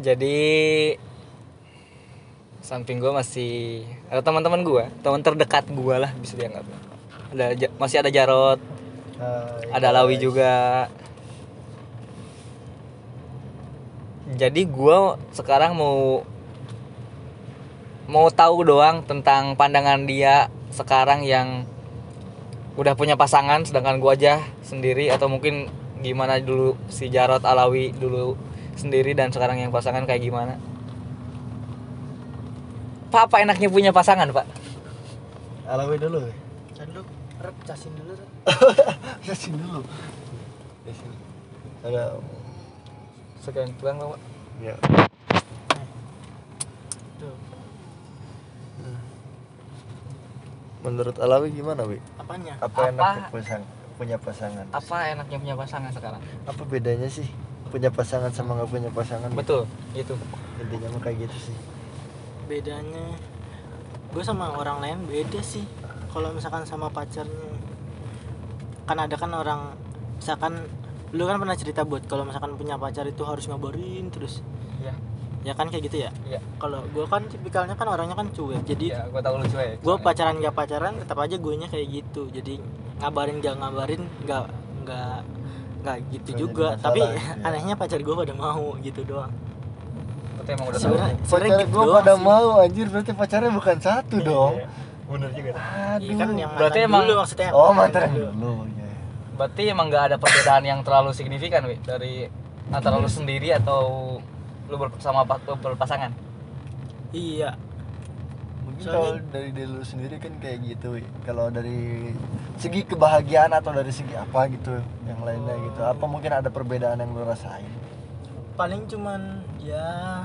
jadi samping gue masih ada teman-teman gue teman terdekat gue lah bisa dianggap. Ada masih ada Jarot Hai, ada Lawi juga. Jadi gue sekarang mau mau tahu doang tentang pandangan dia sekarang yang udah punya pasangan sedangkan gue aja sendiri atau mungkin gimana dulu si Jarot Alawi dulu sendiri dan sekarang yang pasangan kayak gimana? Pak apa enaknya punya pasangan pak? Alawi dulu. Lu rep casin dulu Rep. Yasin dulu. Ada sekian pulang pak. Ya. Tuh. menurut Alawi gimana wi? Apanya? apa, Apa? enaknya pasang punya pasangan? Apa enaknya punya pasangan sekarang? Apa bedanya sih punya pasangan sama nggak punya pasangan. Betul itu intinya mah kayak gitu sih. Bedanya gue sama orang lain beda sih. Kalau misalkan sama pacarnya kan ada kan orang misalkan lu kan pernah cerita buat kalau misalkan punya pacar itu harus ngabarin terus. Ya ya kan kayak gitu ya? Ya kalau gue kan tipikalnya kan orangnya kan cuek jadi ya gue tahu lu cuek gue pacaran gak pacaran tetap aja gue nya kayak gitu. Jadi ngabarin gak ngabarin gak gak gak gitu Nggak juga tapi ya. anehnya pacar gue pada mau gitu doang. Berarti emang udah tahu. Sebenarnya- sebenarnya pacar gitu gue pada sih. mau anjir. Berarti pacarnya bukan satu dong Iya. bener juga. Aduh. Iya kan yang Berarti emang- dulu maksudnya. Oh mantan dulu. dulu ya berarti emang nggak ada perbedaan yang terlalu signifikan wi? Dari antara lu sendiri atau lu bersama pa- berpasangan? Iya Soalnya- kalau dari diri lu sendiri kan kayak gitu kalau dari segi kebahagiaan atau dari segi apa gitu yang lainnya gitu. Apa mungkin ada perbedaan yang lu rasain? Paling cuman ya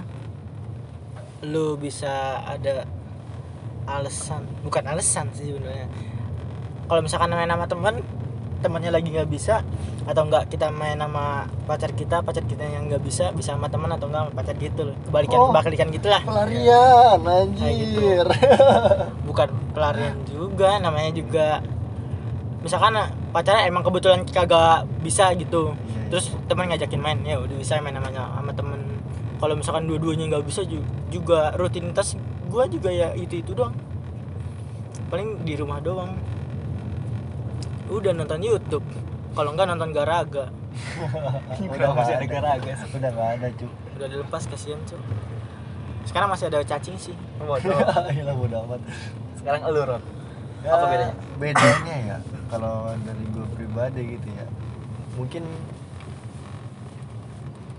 lu bisa ada alasan bukan alasan sih sebenarnya. Kalau misalkan main sama teman temannya lagi nggak bisa atau enggak kita main sama pacar kita pacar kita yang nggak bisa bisa sama teman atau enggak sama pacar gitu loh. Kebalikan Oh. kebalikan gitulah. pelarian Kayak gitu. anjir bukan pelarian juga namanya juga misalkan pacarnya emang kebetulan kagak bisa gitu. Terus teman ngajakin main ya udah bisa main namanya sama temen. Kalau misalkan dua-duanya nggak bisa ju- juga rutinitas gua juga ya itu itu doang. Paling di rumah doang udah nonton YouTube. Kalau enggak nonton Garaga. Udah masih ada? garaga udah nggak ada cu udah dilepas kasihan cuy sekarang masih ada cacing sih. Bodoh. Gila bodo amat. Sekarang elu Ron. Ya, Apa bedanya? bedanya ya kalau dari gue pribadi gitu ya. Mungkin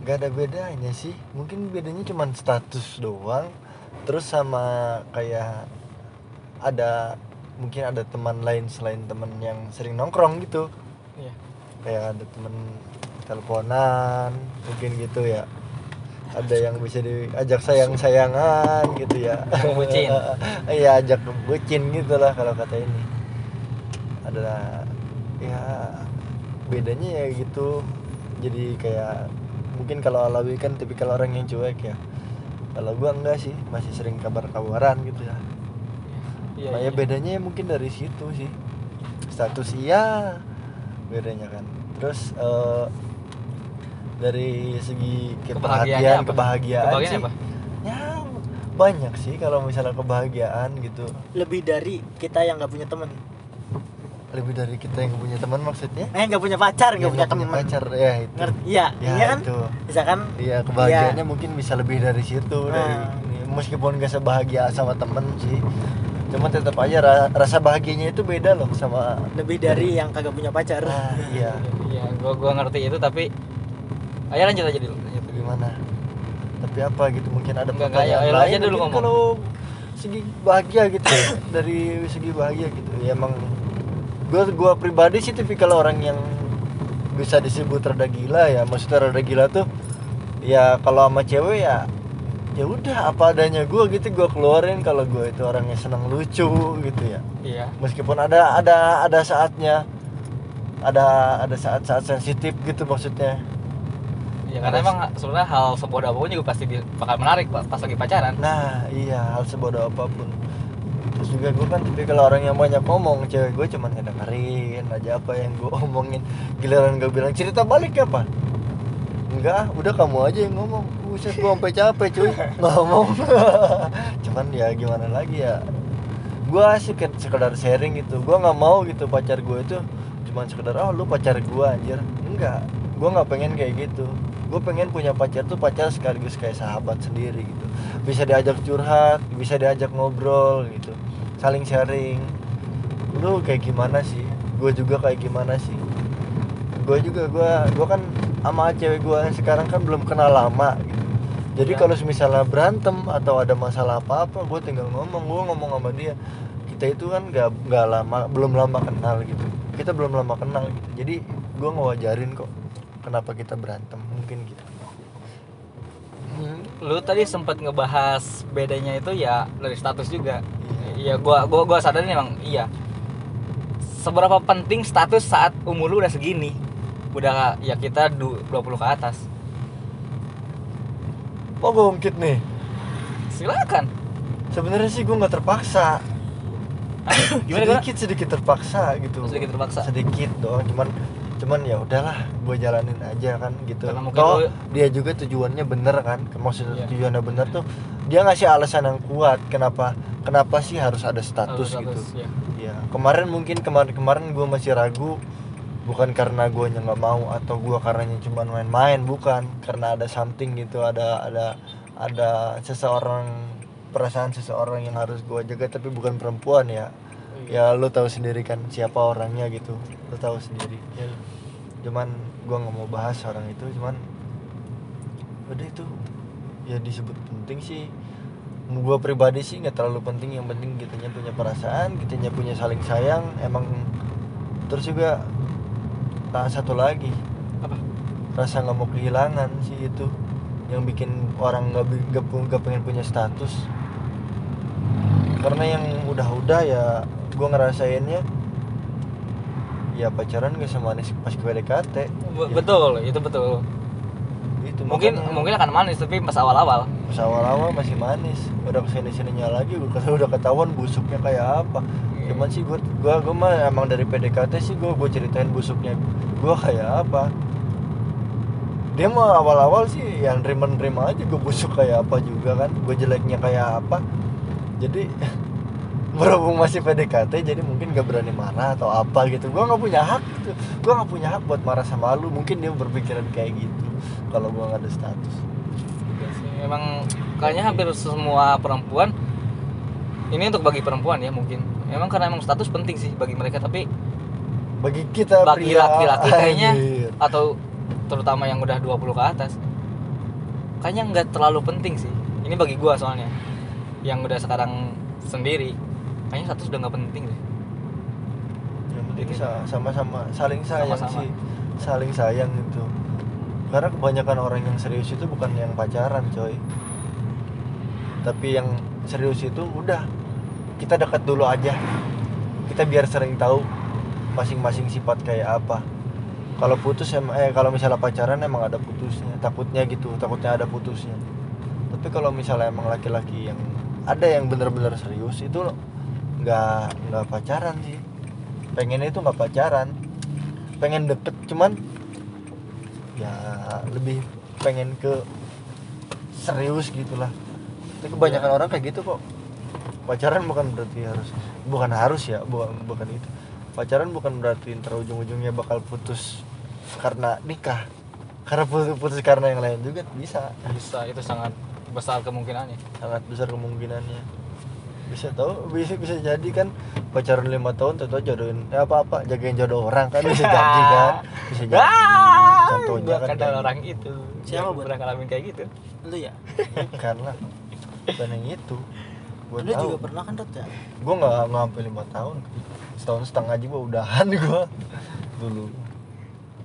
nggak ada bedanya sih. Mungkin bedanya cuma status doang. Terus sama kayak ada mungkin ada teman lain selain teman yang sering nongkrong gitu. Iya. kayak ada teman teleponan mungkin gitu ya. Ada yang bisa diajak sayang sayangan gitu ya. Bucin. iya ajak bucin gitu lah kalau kata ini. Adalah ya bedanya ya gitu. Jadi kayak mungkin kalau Alawi kan tipikal orang yang cuek ya. Kalau gua enggak sih masih sering kabar-kabaran gitu ya iya, Nah, ya bedanya ya mungkin dari situ sih. Status iya bedanya kan. Terus eh, dari segi apa? kebahagiaan Kebahagiaan sih apa? ya banyak sih kalau misalnya kebahagiaan gitu. Lebih dari kita yang nggak punya temen. Lebih dari kita yang punya teman maksudnya? Eh nggak punya pacar nggak Yang punya temen. pacar ya itu. Ngerti? Iya ya iya kan? itu. Misalkan Iya kebahagiaannya mungkin bisa lebih dari situ dari Nah. ini. meskipun gak sebahagia sama temen sih cuma tetap aja ra- rasa bahagianya itu beda loh sama lebih dari yang kagak punya pacar nah, iya iya gua gua ngerti itu tapi ayo lanjut aja dulu lanjut. gimana tapi apa gitu mungkin ada Enggak, pertanyaan ayo, ayo lain aja dulu mungkin ngomong. kalau segi bahagia gitu dari segi bahagia gitu ya emang gue gua pribadi sih tipikal orang yang bisa disebut rada gila ya maksudnya rada gila tuh ya kalau sama cewek ya ya udah apa adanya gue gitu gue keluarin kalau gue itu orangnya senang lucu gitu ya. Iya. Meskipun ada ada ada saatnya. Ada ada saat-saat sensitif gitu maksudnya. Ya karena emang sebenarnya hal sebodoh apa pun juga pasti bakal menarik Pak, pas lagi pacaran. Nah iya hal sebodoh apa pun. Terus juga gue kan tipikal orang yang banyak ngomong Cewek gue cuman ngedengerin aja apa yang gue omongin. Giliran gue bilang cerita balik apa? Enggak udah kamu aja yang ngomong. Buset gua sampai capek cuy. Ngomong. Cuman ya gimana lagi ya? Gua sih ke- sekedar sharing gitu. Gua nggak mau gitu pacar gua itu cuman sekedar oh lu pacar gua anjir. Enggak. Gua nggak pengen kayak gitu. Gue pengen punya pacar tuh pacar sekaligus kayak sahabat sendiri gitu. Bisa diajak curhat bisa diajak ngobrol gitu. Saling sharing. Lu kayak gimana sih? Gue juga kayak gimana sih? Gue juga gue gue kan sama cewek gue yang sekarang kan belum kenal lama. Jadi Iya. kalau misalnya berantem atau ada masalah apa apa gue tinggal ngomong gue ngomong sama dia. Kita itu kan nggak nggak lama belum lama kenal gitu. Kita belum lama kenal gitu. Jadi gue ngewajarin kok kenapa kita berantem mungkin gitu. Hmm, lu tadi sempat ngebahas bedanya itu ya dari status juga. Iya. iya gua gua gua sadarin emang iya. Seberapa penting status saat umur lu udah segini udah ya kita du- 20 ke atas. Oh gue ungkit nih? Silakan. Sebenarnya sih gue nggak terpaksa. Gimana gimana? Sedikit sedikit terpaksa gitu. Sedikit terpaksa. sedikit doang cuman cuman ya udahlah gue jalanin aja kan gitu. Toh lu- dia juga tujuannya bener kan maksudnya Iya. tujuannya bener tuh dia ngasih alasan yang kuat kenapa kenapa sih harus ada status, gitu. ya. ya kemarin mungkin kemarin kemarin gue masih ragu bukan karena gue nggak mau atau gue karenanya cuma main-main bukan. Karena ada something gitu ada ada ada seseorang perasaan seseorang yang harus gue jaga tapi bukan perempuan ya. Ya lu tahu sendiri kan siapa orangnya gitu. Lu tahu sendiri. Iya. cuman gue nggak mau bahas orang itu cuman udah itu. Ya disebut penting sih. Gue pribadi sih nggak terlalu penting yang penting kitanya punya perasaan kitanya punya saling sayang. Emang terus juga satu lagi. Apa? Rasa nggak mau kehilangan sih itu. Yang bikin orang nggak nggak pengen punya status. Karena yang udah-udah ya gue ngerasainnya ya pacaran gak semanis pas ke PDKT Be- Ya, betul itu betul. Itu mungkin makanya. mungkin akan manis tapi pas awal-awal. Pas awal-awal masih manis. Udah ke sini sininya lagi udah ketahuan busuknya kayak apa. Cuman sih gue gua, gua mah emang dari PDKT sih gue gue ceritain busuknya gue kayak apa. Dia mah awal-awal sih yang nerima-nerima aja gue busuk kayak apa juga kan. Gue jeleknya kayak apa. Jadi berhubung masih PDKT jadi mungkin gak berani marah atau apa gitu. Gue nggak punya hak gitu. Gue nggak punya hak buat marah sama lu. Mungkin dia berpikiran kayak gitu kalau gue nggak ada status. Iya Emang kayaknya hampir semua perempuan ini untuk bagi perempuan ya mungkin. Emang karena emang status penting sih bagi mereka tapi bagi kita bagi laki-laki kayaknya anjir. atau terutama yang udah 20 ke atas kayaknya nggak terlalu penting sih. Ini bagi gua soalnya yang udah sekarang sendiri kayaknya status udah nggak penting deh. yang penting sa- sama-sama saling sayang Sama-sama. sih saling sayang itu karena kebanyakan orang yang serius itu bukan yang pacaran coy tapi yang serius itu udah kita dekat dulu aja. Kita biar sering tahu masing-masing sifat kayak apa. Kalau putus em eh kalau misalnya pacaran emang ada putusnya. Takutnya gitu takutnya ada putusnya. Tapi kalau misalnya emang laki-laki yang ada yang bener-bener serius itu nggak nggak pacaran sih. Pengennya itu nggak pacaran. Pengen deket cuman ya lebih pengen ke serius gitulah. Tapi kebanyakan orang kayak gitu kok pacaran bukan berarti harus bukan harus ya bukan bukan itu. Pacaran bukan berarti ntar ujung-ujungnya bakal putus karena nikah. Karena putus, putus karena yang lain juga bisa. Bisa itu sangat besar kemungkinannya. sangat besar kemungkinannya. Bisa tahu bisa bisa jadi kan pacaran lima tahun tentu jodohin ya apa apa jagain jodoh orang kan bisa jadi kan bisa jadi. Ah, contohnya kan kenal kayak orang itu. Siapa, pernah ngalamin kayak gitu. lu ya? Kan lah. Bukan yang itu gue lu tahu. juga pernah kan Dot, ya? Gue nggak nggak sampai lima tahun. Setahun setengah aja gue udahan gue dulu.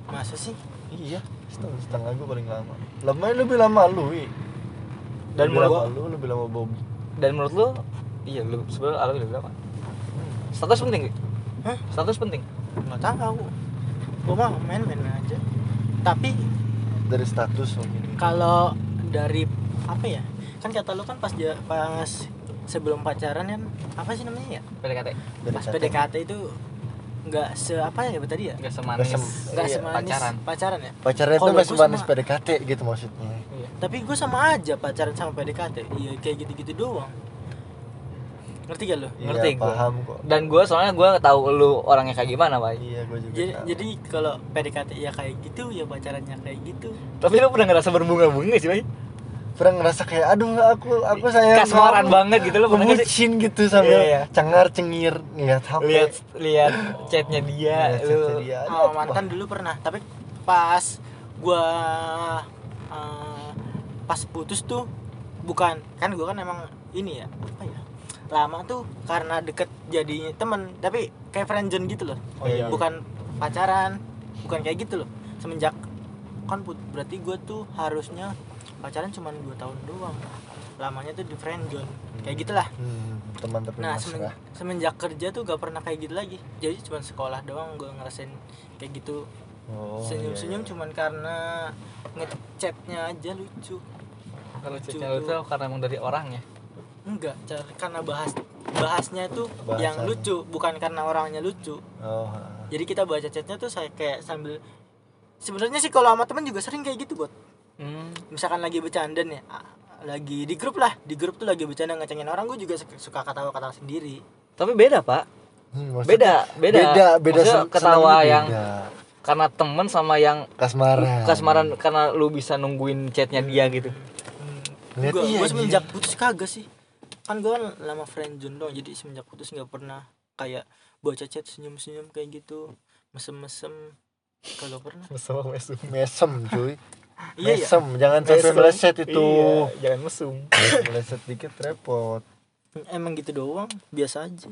Masa sih? Iya. Setahun setengah gue paling lama. Lama lebih lama lu wi. Dan lebih menurut lama lu lebih lama Bobby. Dan menurut lu iya lu sebenarnya Alwi udah berapa? Status penting Wi? Hah? Status penting. nggak tahu gua mah main-main aja. Tapi dari status mungkin. kalau dari apa ya? Kan kata lu kan pas ja- pas sebelum pacaran kan apa sih namanya ya? PDKT. pas PDKT itu nggak se apa ya tadi ya? Nggak semanis. Nggak sem- nggak Iya, semanis pacaran. pacaran ya? Pacarnya tuh Kalau masih gua manis sama- PDKT gitu maksudnya. Iya. tapi gue sama aja pacaran sama PDKT iya kayak gitu-gitu doang. Ngerti gak lo Ngerti iya, gua. paham kok. Dan gue soalnya gue tahu lu orangnya kayak gimana pak iya gue juga jadi tahu. jadi kalau PDKT ya kayak gitu ya pacarannya kayak gitu. Tapi lu pernah ngerasa berbunga-bunga sih pak pernah ngerasa kayak aduh aku aku sayang kasmaran kamu. banget gitu sih Ngebucin gitu sambil Iya, iya. cengar cengir ngeliat HP lihat lihat chatnya dia Lihat lu chatnya dia. sama mantan dulu pernah tapi pas gua eh, pas putus tuh bukan kan gua kan emang ini ya apa ya lama tuh karena deket jadi temen tapi kayak friendzone gitu loh Oh, iya. bukan pacaran bukan kayak gitu loh semenjak kan put berarti gua tuh harusnya pacaran cuma dua tahun doang lamanya tuh di friendzone kayak gitulah Hmm, teman tapi Nah, semen- semenjak kerja tuh gak pernah kayak gitu lagi. Jadi cuma sekolah doang gue ngerasain kayak gitu. Oh, Senyum-senyum iya, iya. cuman karena ngechatnya aja lucu. kalau Lucu chatnya tuh. karena emang dari orang ya Enggak, karena bahas bahasnya tuh yang Bahasan. lucu, bukan karena orangnya lucu. Oh, ha. Jadi kita baca chatnya tuh saya kayak sambil sebenarnya sih kalau sama teman juga sering kayak gitu, buat hmm. misalkan lagi bercanda nih, lagi di grup lah, di grup tuh lagi bercanda ngecengin orang, gue juga suka- suka ketawa-ketawa sendiri. tapi beda pak. Hmm, beda beda. beda beda Maksudnya sen- ketawa senangnya yang beda. karena temen sama yang kasmaran. kasmaran karena lu bisa nungguin chatnya dia gitu. Lihat, gue iya, iya. semenjak putus kagak sih. Kan gue kan lama friendzone dong jadi semenjak putus nggak pernah kayak baca chat senyum senyum kayak gitu. Mesem mesem kagak pernah mesem cuy iya ya mesem jangan sampai meleset itu. Iya, jangan mesum. Meleset dikit repot. Emang gitu doang biasa aja.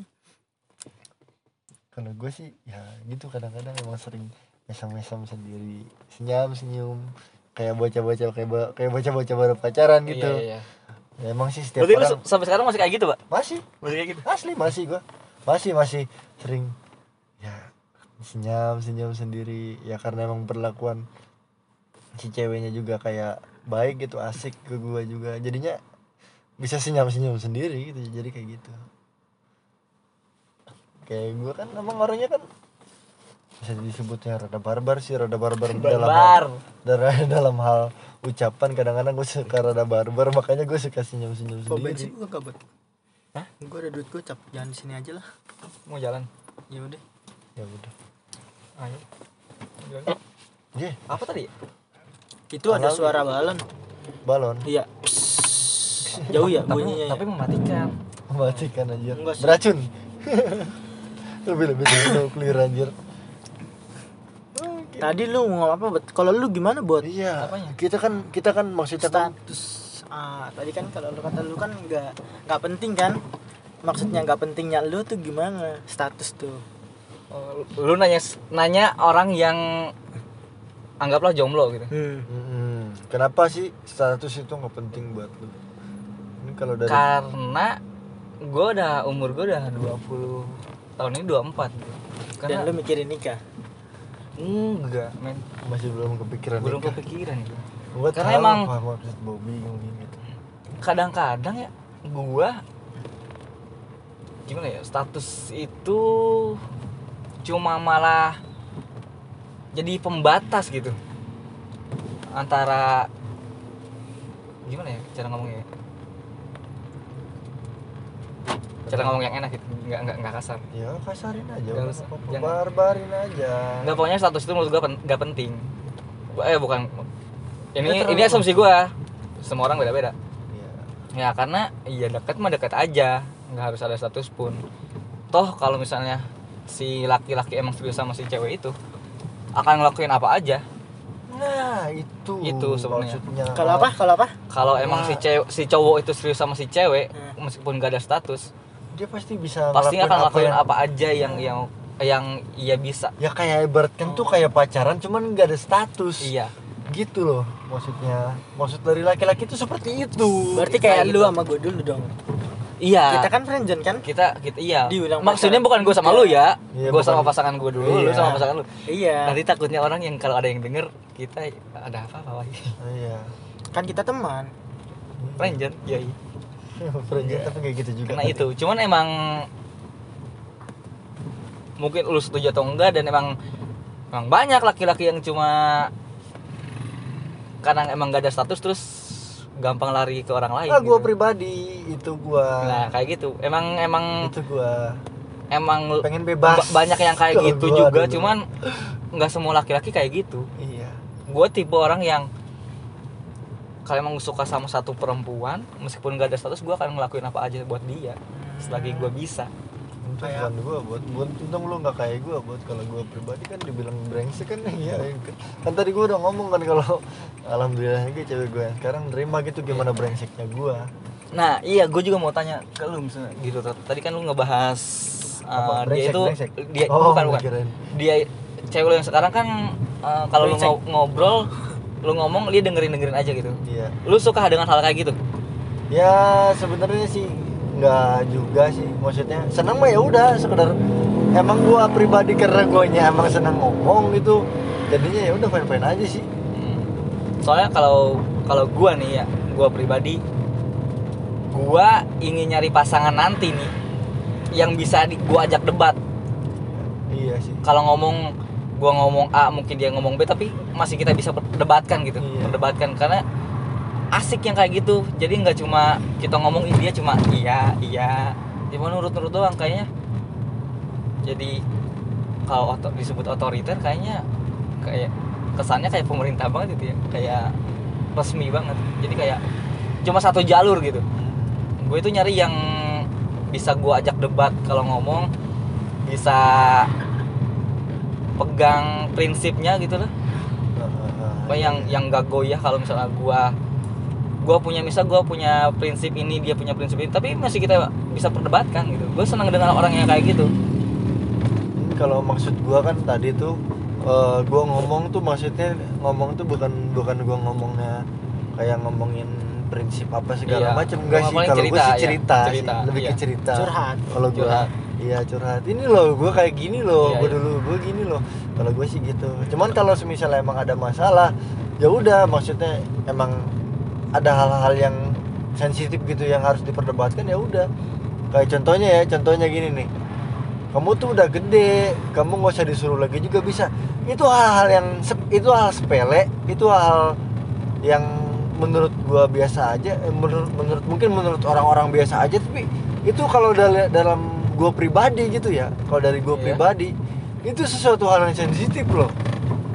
Kalau gue sih ya gitu kadang-kadang emang sering mesem-mesem sendiri. Senyum senyum. Kayak bocah-bocah kayak ba- kayak bocah-bocah baru pacaran gitu. iya, iya. Ya, emang sih setiap berarti orang sampai sekarang masih kayak gitu pak? Masih. Masih kayak gitu? Asli masih gua. Masih masih sering ya senyum senyum sendiri. Ya karena emang perlakuan si ceweknya juga kayak baik gitu asik ke gua juga. Jadinya bisa senyum senyum sendiri gitu jadi kayak gitu. Kayak gua kan emang orangnya kan bisa disebutnya rada barbar sih rada barbar dalam barbar. hal, dalam, dalam hal ucapan. Kadang-kadang gue suka rada barbar makanya gue suka senyum senyum kok sendiri. bensin gue kabut Hah? gue ada duit gocap jangan di sini aja lah. Mau jalan? Ya udah. Ya udah. Ayo. Iya, apa tadi itu ada suara balon. Balon? Iya. Jauh ya tapi, bunyinya ya? tapi mematikan. Mematikan anjir. Enggak sih. beracun. Lebih lebih lebih clear anjir. Tadi lu ngomong apa? Buat kalau lu gimana buat iya. Apanya? kita kan kita kan maksudnya kan status. Ah tadi kan kalau lu kata lu kan nggak nggak penting kan? Maksudnya nggak pentingnya lu tuh gimana? Status tuh. Oh, lu nanya nanya orang yang anggaplah jomblo gitu hmm. Mm-mm. kenapa sih status itu nggak penting buat lu ini kalau dari karena gue udah umur gue udah 20 tahun ini 24 gitu. dan karena lu mikirin nikah enggak men masih belum kepikiran belum nikah. kepikiran gitu Gua Karena tahu emang- apa maksud Bobby ngomong gitu kadang-kadang ya gua gimana ya status itu cuma malah jadi pembatas gitu. Antara gimana ya cara ngomongnya ya? cara ngomong yang enak gitu nggak nggak nggak kasar. Ya kasarin aja Nggak usah, barbarin aja. Nggak pokoknya status itu menurut gua pen- nggak penting. Eh bukan. Ini Ya, ini asumsi gua. Semua orang beda-beda. Ya. ya karena iya dekat mah dekat aja. Nggak harus ada status pun. Toh kalau misalnya si laki-laki emang serius sama si cewek itu akan ngelakuin apa aja. Nah itu Itu sebenarnya. maksudnya. Kalau apa? Kalau apa? Kalau emang si Nah. cewek si cowok itu serius sama si cewek Hmm. meskipun gak ada status dia pasti bisa pasti akan ngelakuin yang- apa aja yang yang yang ia bisa. Ya kayak ibaratkan tuh kayak pacaran cuman nggak ada status. Iya. Gitu loh maksudnya. Maksud dari laki-laki itu seperti itu. Berarti kayak Kayak lu gitu. sama gue dulu dong iya. Kita kan friendzone kan? Kita kita iya. Dibilang maksudnya bukan gue sama lu ya. Iya, gue sama pasangan gue dulu lu Iya. sama pasangan lu. Iya. Nanti takutnya orang yang kalau ada yang denger kita ada apa apa lagi. Iya. Kan kita teman. Ranger iya iya. Friendnya tapi kayak gitu juga. Karena tadi. itu. Cuman emang mungkin lu setuju atau enggak dan emang emang banyak laki-laki yang cuma karena emang gak ada status terus gampang lari ke orang lain ah gue gitu. pribadi itu gue nah kayak gitu. Emang emang itu gue emang pengen bebas ba- banyak yang kayak gitu gua juga dulu. cuman nggak semua laki-laki kayak gitu. Iya. Gue tipe orang yang kalau emang suka sama satu perempuan meskipun gak ada status gue akan ngelakuin apa aja buat dia selagi gue bisa Kayak- bukan gue buat buat untung lu nggak kayak gue buat kalau gue pribadi kan dibilang brengsek kan iya kan tadi gue udah ngomong kan kalau alhamdulillah aja cewek gue sekarang nerima gitu gimana brengseknya gue nah iya gue juga mau tanya ke lu misalnya gitu tadi kan lu ngebahas uh, Apa? dia Brengsek, itu brengsek? dia Oh, bukan bukan kirain. dia cewek lu yang sekarang kan uh, kalau lu Brengsek. ngo- ngobrol lu ngomong dia dengerin dengerin aja gitu iya lu suka dengan hal kayak gitu ya sebenarnya sih nggak juga sih maksudnya senang mah ya udah sekedar emang gua pribadi karena guanya emang senang ngomong gitu jadinya ya udah fine fine aja sih Hmm. soalnya kalau kalau gua nih ya gua pribadi gua ingin nyari pasangan nanti nih yang bisa di, gua ajak debat iya sih kalau ngomong gua ngomong A mungkin dia ngomong B tapi masih kita bisa perdebatkan gitu Iya. perdebatkan karena asik yang kayak gitu. Jadi nggak cuma kita ngomong "Ih, dia cuma iya iya. Cuma nurut-nurut doang kayaknya. Jadi kalau oto- disebut otoriter kayaknya kayak kesannya kayak pemerintah banget gitu ya. Kayak resmi banget. Jadi kayak cuma satu jalur gitu. Gue itu nyari yang bisa gue ajak debat kalau ngomong bisa pegang prinsipnya gitu lah. Apa yang yang gak goyah kalau misalnya gua gua punya misal gua punya prinsip ini dia punya prinsip ini tapi masih kita bisa perdebatkan gitu gue senang dengan orang yang kayak gitu kalau maksud gua kan tadi tuh eh, gua ngomong tuh maksudnya ngomong tuh bukan bukan gua ngomongnya kayak ngomongin prinsip apa segala Iya. macam enggak sih kalau gua cerita, sih ya. cerita, sih, Cerita, lebih iya. ke cerita Curhat. kalau gua Curhat. iya curhat ini loh gua kayak gini loh Iya, gua iya. dulu gua gini loh kalau gua sih gitu cuman kalau misalnya emang ada masalah ya udah maksudnya emang ada hal-hal yang sensitif gitu yang harus diperdebatkan ya udah. Kayak contohnya ya contohnya gini nih. Kamu tuh udah gede kamu nggak usah disuruh lagi juga bisa. Itu hal-hal yang itu hal sepele itu hal yang menurut gua biasa aja eh, menurut menurut mungkin menurut orang-orang biasa aja tapi itu kalau dal- dalam gua pribadi gitu ya kalau dari gua Iya. pribadi itu sesuatu hal yang sensitif loh.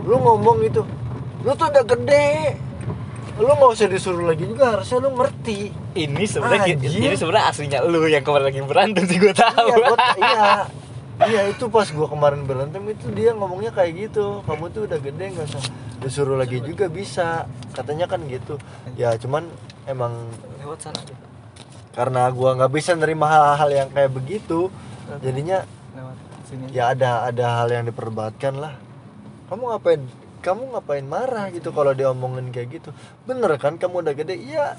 Lu ngomong itu lu tuh udah gede lu nggak usah disuruh lagi juga harusnya lu ngerti. Ini sebenarnya ini sebenarnya aslinya lu yang kemarin lagi berantem sih gue tahu. iya, gua, iya. Iya itu pas gua kemarin berantem itu dia ngomongnya kayak gitu. Kamu tuh udah gede nggak usah disuruh lagi juga bisa. Katanya kan gitu. Ya cuman emang lewat sana karena gua nggak bisa nerima hal-hal yang kayak begitu jadinya lewat sini ya ada ada hal yang diperdebatkan lah. Kamu ngapain kamu ngapain marah gitu kalau diomongin kayak gitu? Bener kan kamu udah gede? Iya.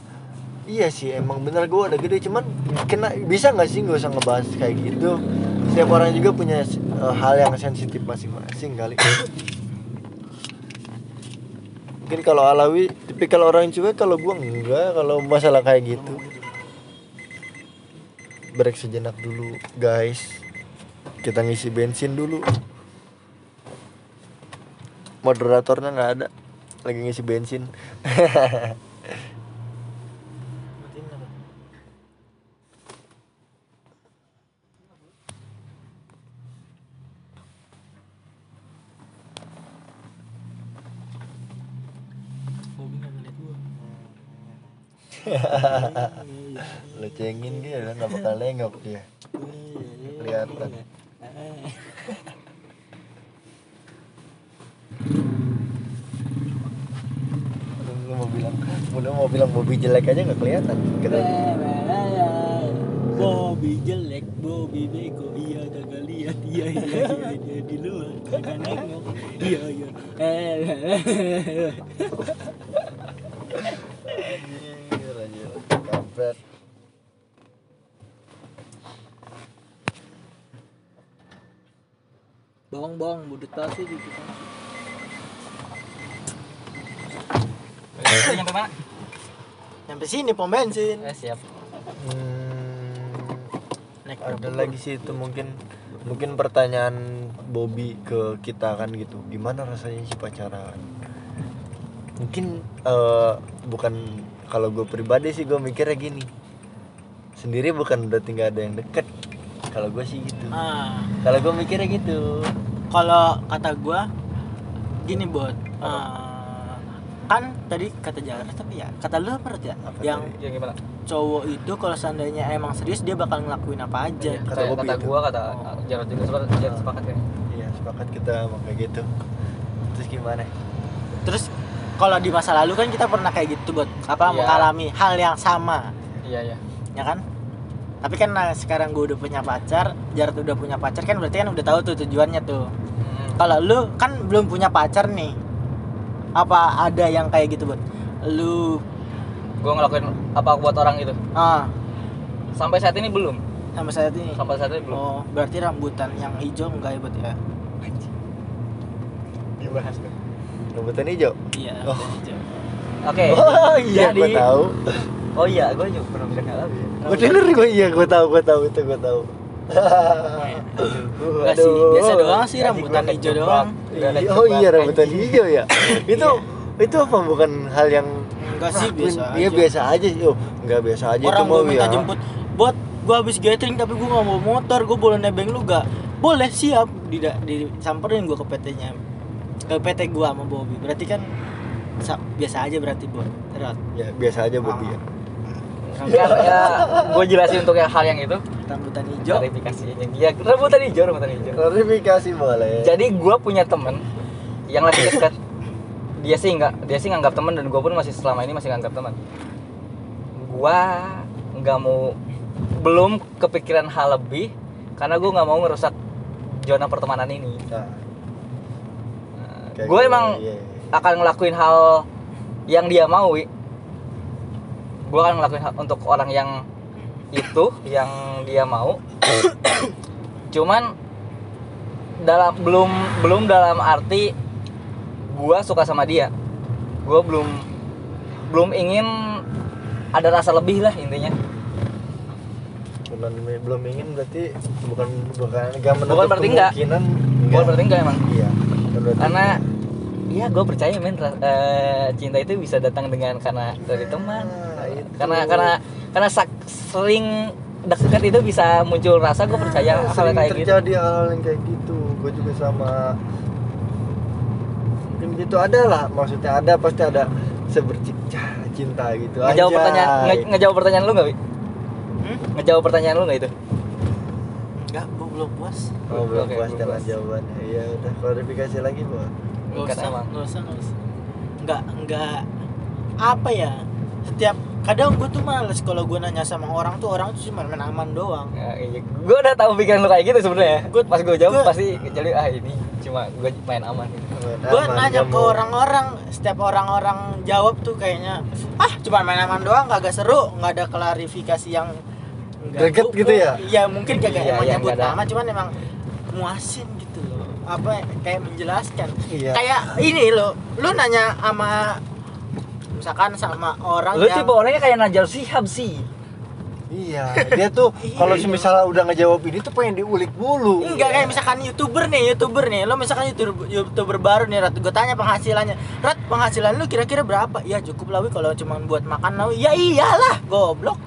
Iya sih emang bener gua udah gede cuman kena bisa nggak sih nggak usah ngebahas kayak gitu? Setiap orang juga punya eh, hal yang sensitif masing-masing kali. Mungkin kalau Alawi tapi kalau orang cuek kalau gua enggak kalau masalah kayak gitu. Break sejenak dulu guys. Kita ngisi bensin dulu moderatornya nggak ada. Lagi ngisi bensin. Bobby nggak ngeliat gua. lo cengin dia nggak bakal nengok dia. Kelihatan lu mau bilang lu mau bilang Bobby jelek aja nggak kelihatan. Keren Bobby jelek, Bobby bego, iya kagak lihat, iya iya iya dia di luar. Kagak nengok, iya iya. Eh, Gila, gila. Kampret. Bawang bawang budut tasi di kita. Udah nyampe mana Sampai sini pom bensin. eh siap. Hmm, naik ada lagi sih itu mungkin mungkin pertanyaan Bobby ke kita kan gitu. Gimana rasanya sih pacaran? Mungkin eh, bukan kalau gue pribadi sih gue mikirnya gini. Sendiri bukan berarti nggak ada yang deket. Kalau gue sih gitu. Ah. Kalau gue mikirnya gitu. Kalau kata gua gini buat kan tadi kata Jalan tapi ya kata lu apa ya Apa yang ya gimana? cowok itu kalau seandainya emang serius dia bakal ngelakuin apa aja Kata kata, kata itu. gua kata Jarod juga sepakat Jarod sepakat kan iya sepakat kita mau kayak gitu. Terus gimana? Terus kalau di masa lalu kan kita pernah kayak gitu buat apa Iya. mengalami hal yang sama. Iya iya. Ya kan? Tapi kan nah, sekarang gue udah punya pacar Jarod udah punya pacar kan berarti kan udah tahu tuh tujuannya tuh. Hmm. kalau lu kan belum punya pacar nih apa ada yang kayak gitu buat lu gua ngelakuin apa buat orang itu ah. Sampai saat ini belum. Sampai saat ini? Sampai saat ini belum. Oh berarti rambutan yang hijau enggak ya buat ya? Dibahas tuh rebutan hijau? Iya Oh. rambutan hijau. Oke oh iya jadi gue tahu. Oh iya gua juga pernah bilang ya. gue denger gue iya gue tahu gue tahu itu gue tahu Enggak sih, biasa doang sih rambutan hijau doang. Ada oh iya rambutan hijau ya? Itu itu apa? Bukan hal yang Enggak sih biasa iya aja. biasa aja sih oh. Nggak biasa aja Orang itu mau minta ya. jemput buat gua habis gathering tapi gua nggak mau motor, gua boleh nebeng lu gak? Boleh siap. Di disamperin gua ke PT-nya. Ke PT gua sama Bobby. Berarti kan sa- biasa aja berarti buat ya biasa aja Bobby ya Kan ya, gue jelasin untuk yang hal yang itu. Rambutan hijau. klarifikasinya dia rebutan hijau rebutan hijau. Klarifikasi boleh. Jadi gue punya temen yang lebih dekat dia sih nggak dia sih nganggap teman dan gue pun masih selama ini masih nganggap teman gue nggak mau belum kepikiran hal lebih karena gue nggak mau ngerusak zona pertemanan ini. Nah, kayak gue gitu, emang iya, iya. akan ngelakuin hal yang dia mau gue akan ngelakuin untuk orang yang itu yang dia mau. Cuman dalam belum belum dalam arti gue suka sama dia. Gue belum belum ingin ada rasa lebih lah intinya. Bukan belum ingin berarti bukan bukan nggak menutup Bukan berarti enggak. gue berarti enggak emang. Iya bukan berarti karena Iya, gue percaya men eh, cinta itu bisa datang dengan karena dari teman, Ah. Karena karena karena sak- sering dekat itu bisa muncul rasa. Gue percaya hal sering kayak gitu. terjadi hal yang kayak gitu gue juga sama mungkin gitu ada lah maksudnya ada pasti ada sebercicah cinta gitu Ngejawab aja. pertanyaan, nge- ngejawab pertanyaan lu nggak, Wi? Hmm? Ngejawab pertanyaan lu nggak itu? Enggak, gua belum puas. oh belum Oke, puas puas. jawabannya iya udah klarifikasi lagi bu Nggak usah, nggak usah, nggak usah. Nggak, nggak apa ya? Setiap kadang gue tuh males kalau gue nanya sama orang tuh orang tuh cuma main aman doang. Ya, iya. Gue udah tahu pikiran lu kayak gitu sebenarnya. Gua- Pas gue jawab gua- pasti jadi ah ini cuma gue main aman. gue nanya ke orang-orang setiap orang-orang jawab tuh kayaknya ah cuma main aman doang kagak seru nggak ada klarifikasi yang Greget gitu ya? iya mungkin kagak Iya, emang iya, nyebut nama cuman emang muasin gitu loh apa kayak menjelaskan Iya. kayak ini loh lu nanya sama misalkan sama orang Lu yang tipe orangnya kayak Najar Shihab sih. iya dia tuh kalau misalnya udah ngejawab ini tuh pengen diulik dulu Enggak kayak misalkan youtuber nih, youtuber nih, lo misalkan youtuber, youtuber baru nih, Rat, gue tanya penghasilannya, Rat, penghasilan lu kira-kira berapa? Ya cukup lah, kalau cuma buat makan lah, ya iyalah, goblok.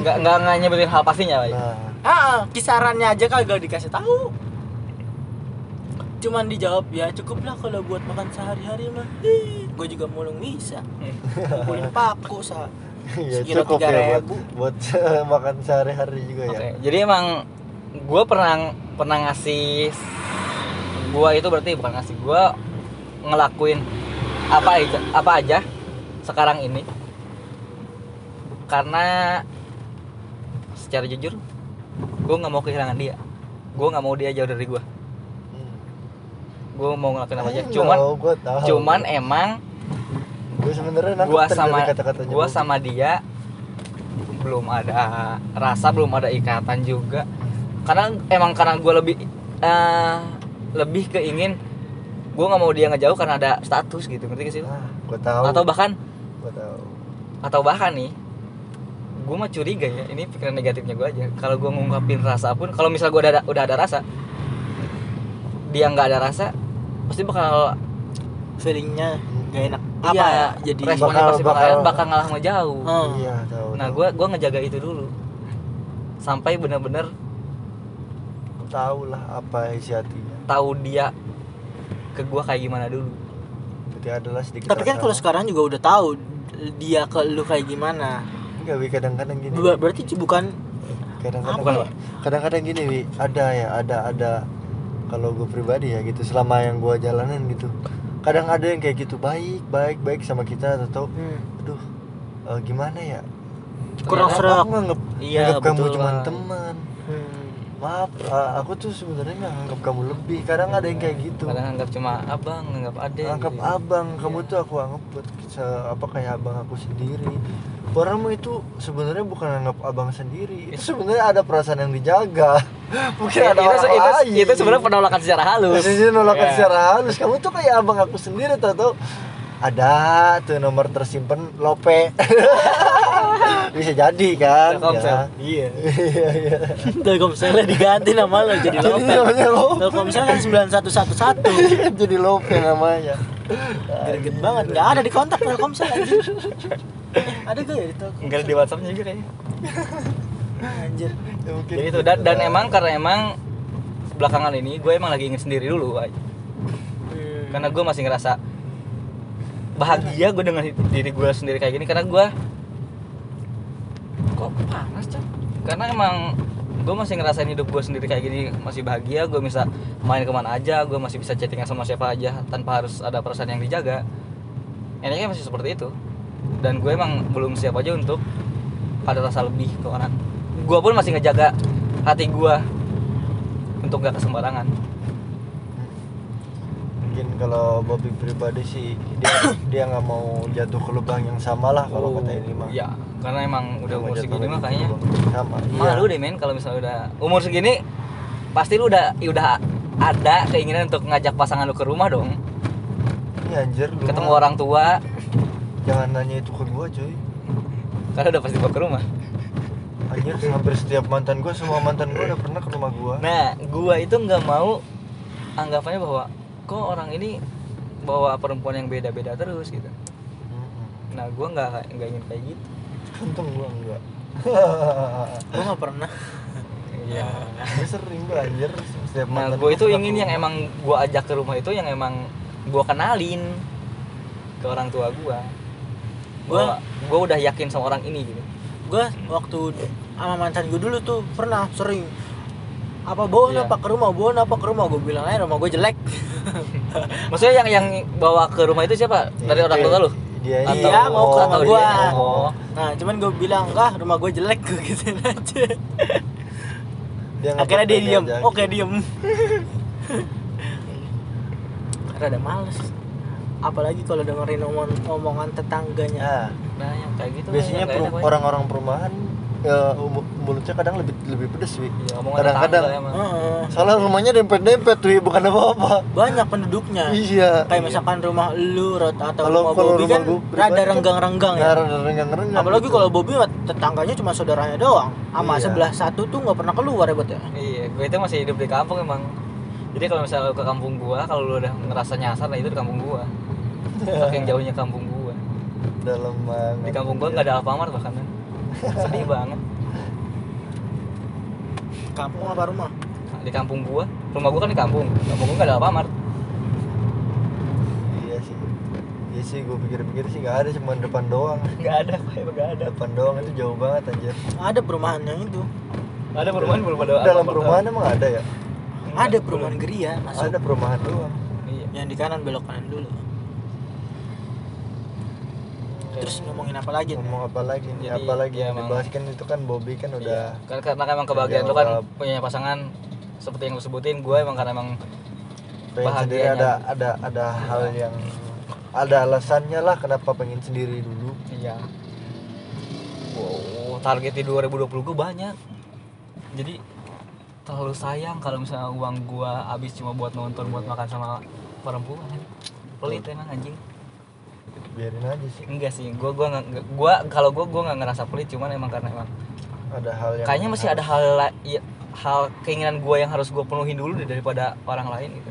Nggak nggak nggak nyebutin hal pastinya, Wi. nah Ah, kisarannya aja kagak dikasih tahu. Cuman dijawab ya cukup lah kalau buat makan sehari-hari mah. Gue juga mulung bisa. Kumpulin paku sa. ya cukup ya buat 3.000. buat makan sehari-hari juga Oke, ya jadi emang gue pernah pernah ngasih gua itu berarti bukan ngasih gua ngelakuin apa aja apa aja sekarang ini karena secara jujur gue nggak mau kehilangan dia gue nggak mau dia jauh dari gue Hmm. Gue mau ngelakuin apa aja. Cuman gua tahu. cuman emang gue sebenarnya tadi sama Bobby. sama dia belum ada rasa belum ada ikatan juga. Karena emang karena gua lebih eh, lebih keingin gua nggak mau dia ngejauh karena ada status gitu. Ngerti gak sih ah gue tahu. Atau bahkan gue tahu. atau bahkan nih gue mah curiga ya. Ini pikiran negatifnya gue aja. Kalau gue ngungkapin rasa pun kalau misal gue udah ada, udah ada rasa dia nggak ada rasa pasti bakal feelingnya gak enak. Iya apa ya? jadi responnya Bakal- pasti bakal bakal- bakal ngalah Oh. iya tahu nah gue gua ngejaga itu dulu. Sampai bener-bener tahu lah apa isi hatinya. tahu dia ke gue kayak gimana dulu. Jadi adalah sedikit tapi kan kalau sekarang juga udah tahu dia ke lu kayak gimana. Enggak wi kadang-kadang gini Ber- berarti bukan kadang-kadang kadang-kadang gini wi. Ada ya ada ada kalau gue pribadi ya gitu selama yang gue jalanin gitu. Kadang ada yang kayak gitu baik baik baik sama kita atau hmm, aduh eh, gimana ya? Kurang serak. aku nganggep, Iya, kamu cuma teman. Maaf eh, aku tuh sebenarnya nggak nganggap kamu lebih. Kadang ada yang kayak gitu. Kadang anggap cuma abang anggap ade anggap gitu. abang. Kamu Iya. tuh aku anggap buat apa kayak abang aku sendiri. Orang mah itu sebenarnya bukan anggap abang sendiri. Itu sebenarnya ada perasaan yang dijaga. Mungkin Ya, ada itu, orang itu, lain. itu sebenarnya penolakan secara halus. Maksudnya nolakan Ya. secara halus. Kamu tuh kayak abang aku sendiri tau tau ada tuh nomor tersimpan lope bisa jadi kan? Telkomsel. ya. iya. Iya iya. Telkomselnya diganti nama lo jadi jadi Lope namanya lope Telkomsel kan 9111 jadi lope namanya. Greget banget, nggak ada di kontak Telkomsel anjir Ada gak ya di Telkomsel? enggak ada di WhatsAppnya juga kayaknya. Anjir. Ya, mungkin jadi itu dan, dan emang karena emang belakangan ini gue emang lagi ingin sendiri dulu Wai. Hmm. karena gue masih ngerasa bahagia gue dengan diri gue sendiri kayak gini karena gue kok panas cok? Karena emang gue masih ngerasain hidup gue sendiri kayak gini masih bahagia gue bisa main ke mana aja gue masih bisa chattingan sama siapa aja tanpa harus ada perasaan yang dijaga. Enaknya masih seperti itu. Dan gue emang belum siap aja untuk ada rasa lebih ke orang. Gue pun masih ngejaga hati gue untuk gak kesembarangan mungkin kalau Bobby pribadi sih dia dia nggak mau jatuh ke lubang yang sama lah kalau kata ini mah. ya karena emang udah umur segini mah kayaknya. sama. Iya. malu deh men kalau misalnya udah umur segini pasti lu udah udah ada keinginan untuk ngajak pasangan lu ke rumah dong. Iya, anjir ketemu orang tua. Jangan nanya itu ke gua cuy. Karena udah pasti bawa ke rumah. Anjir hampir setiap mantan gua semua mantan gua udah pernah ke rumah gua. Nah gua itu nggak mau anggapannya bahwa kok orang ini bawa perempuan yang beda-beda terus gitu. Nah gua nggak nggak ingin kayak gitu. Untung gua enggak Gue gak pernah. Iya. Gua sering anjir. Setiap nah gue itu ingin yang emang gua ajak ke rumah itu yang emang gua kenalin ke orang tua gua. Gua- gua gua udah yakin sama orang ini gitu. Gue waktu sama mantan gue dulu tuh pernah sering apa bawa Iya. apa ke rumah bawa apa ke rumah gue bilang aja rumah gue jelek Maksudnya yang yang bawa ke rumah itu siapa? Dari Ya, orang tua lu? dia Atau- Iya, mau ke rumah gua. Oh. nah cuman gue bilang enggak rumah gue jelek gue gituin aja dia akhirnya dia diem diajakin. oke diem rada males apalagi kalau dengerin omong omongan tetangganya nah Nah, yang kayak gitu. biasanya orang-orang perumahan ya, mu- mulutnya kadang lebih lebih pedes wi Iya, omongan kadang-kadang. Heeh. soalnya rumahnya dempet-dempet wi bukan apa-apa banyak penduduknya iya kayak misalkan rumah lu Rot, atau Kalau- rumah kalau Bobby rumah kan pribadi rada renggang-renggang ya Nah, renggang-renggang apalagi gitu. kalau Bobby mah tetangganya cuma saudaranya doang sama Iya. sebelah satu tuh nggak pernah keluar ya buat ya Iya, gue itu masih hidup di kampung emang. Jadi kalau misalnya lu ke kampung gua, kalau lu udah ngerasa nyasar, nah itu di kampung gua. Saking jauhnya kampung gua. dalam banget Di kampung gua nggak ada Alfamart bahkan. Sedih banget. kampung apa rumah Di kampung gua, rumah gua kan di kampung. Kampung gua nggak ada Alfamart. iya sih iya sih gue pikir-pikir sih nggak ada cuma depan doang Nggak ada, Pak. Nggak ada. depan doang itu jauh banget anjir ada perumahan yang itu Ada perumahan belum ada. dalam perumahan emang ada ya ada perumahan geria masuk ada perumahan doang Iya. yang di kanan belok kanan dulu terus ngomongin apa lagi ngomong apa lagi nih apa lagi ya yang dibahas kan itu kan Bobby kan udah Iya. Karena, karena emang kebahagiaan lu kan punya pasangan seperti yang lu sebutin, gue emang karena emang bahagianya. ada ada ada hal yang ada alasannya lah kenapa pengen sendiri dulu iya. Wow, target di 2020 gue banyak. Jadi terlalu sayang kalau misalnya uang gua habis cuma buat nonton, buat makan sama perempuan. Pelit emang anjing. Biarin aja sih. Enggak sih gua gua nggak nggak- gua kalau gua gua nggak ngerasa pelit cuman emang karena emang ada hal yang kayaknya masih ada hal la- ya, hal keinginan gua yang harus gua penuhin dulu deh daripada orang lain gitu.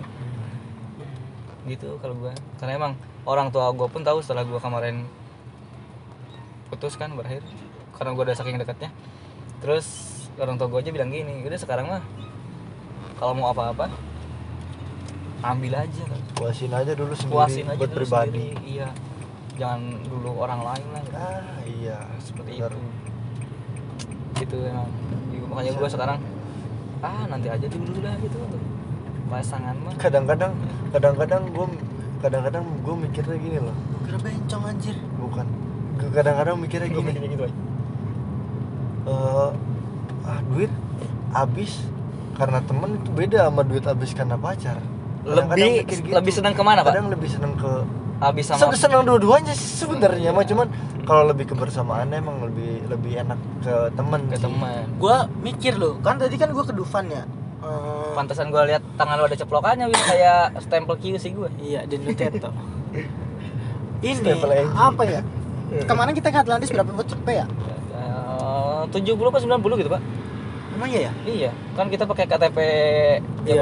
Gitu kalau gua. Karena emang orang tua gua pun tahu setelah gua kemarin putus kan berakhir karena gua udah saking dekatnya. Terus orang tua gua aja bilang gini udah sekarang mah kalau mau apa-apa ambil aja. Kan puasin aja dulu sendiri puasin aja buat dulu pribadi sendiri, iya. Jangan dulu orang lain lah. Gitu. ah iya. Seperti benar. itu. Gitu emang. Iya, makanya gue sekarang ah nanti aja dulu lah gitu. Pasangan mah. Kadang-kadang kadang-kadang gue kadang-kadang gue mikirnya gini loh. Kira bencong anjir. Bukan. Gua kadang-kadang mikirnya Gua gini. mikirnya gitu aja eh, ah duit habis karena temen itu beda sama duit habis karena pacar lebih gitu. lebih senang ke mana pak? Kadang lebih seneng ke habis sama seneng dua-duanya sih sebenarnya mah cuman kalau lebih kebersamaan emang lebih lebih enak ke temen ke sih. teman gua mikir loh kan tadi kan gua ke Dufan ya? Eh, pantesan gue lihat tangan lu ada ceplokannya wis kayak stempel QC gue iya dan Nuteto ini apa ya? Kemarin kita ke Atlantis berapa buat cepet ya? Tujuh puluh apa sembilan puluh gitu pak? Emang iya ya? Iya kan kita pakai KTP Iya.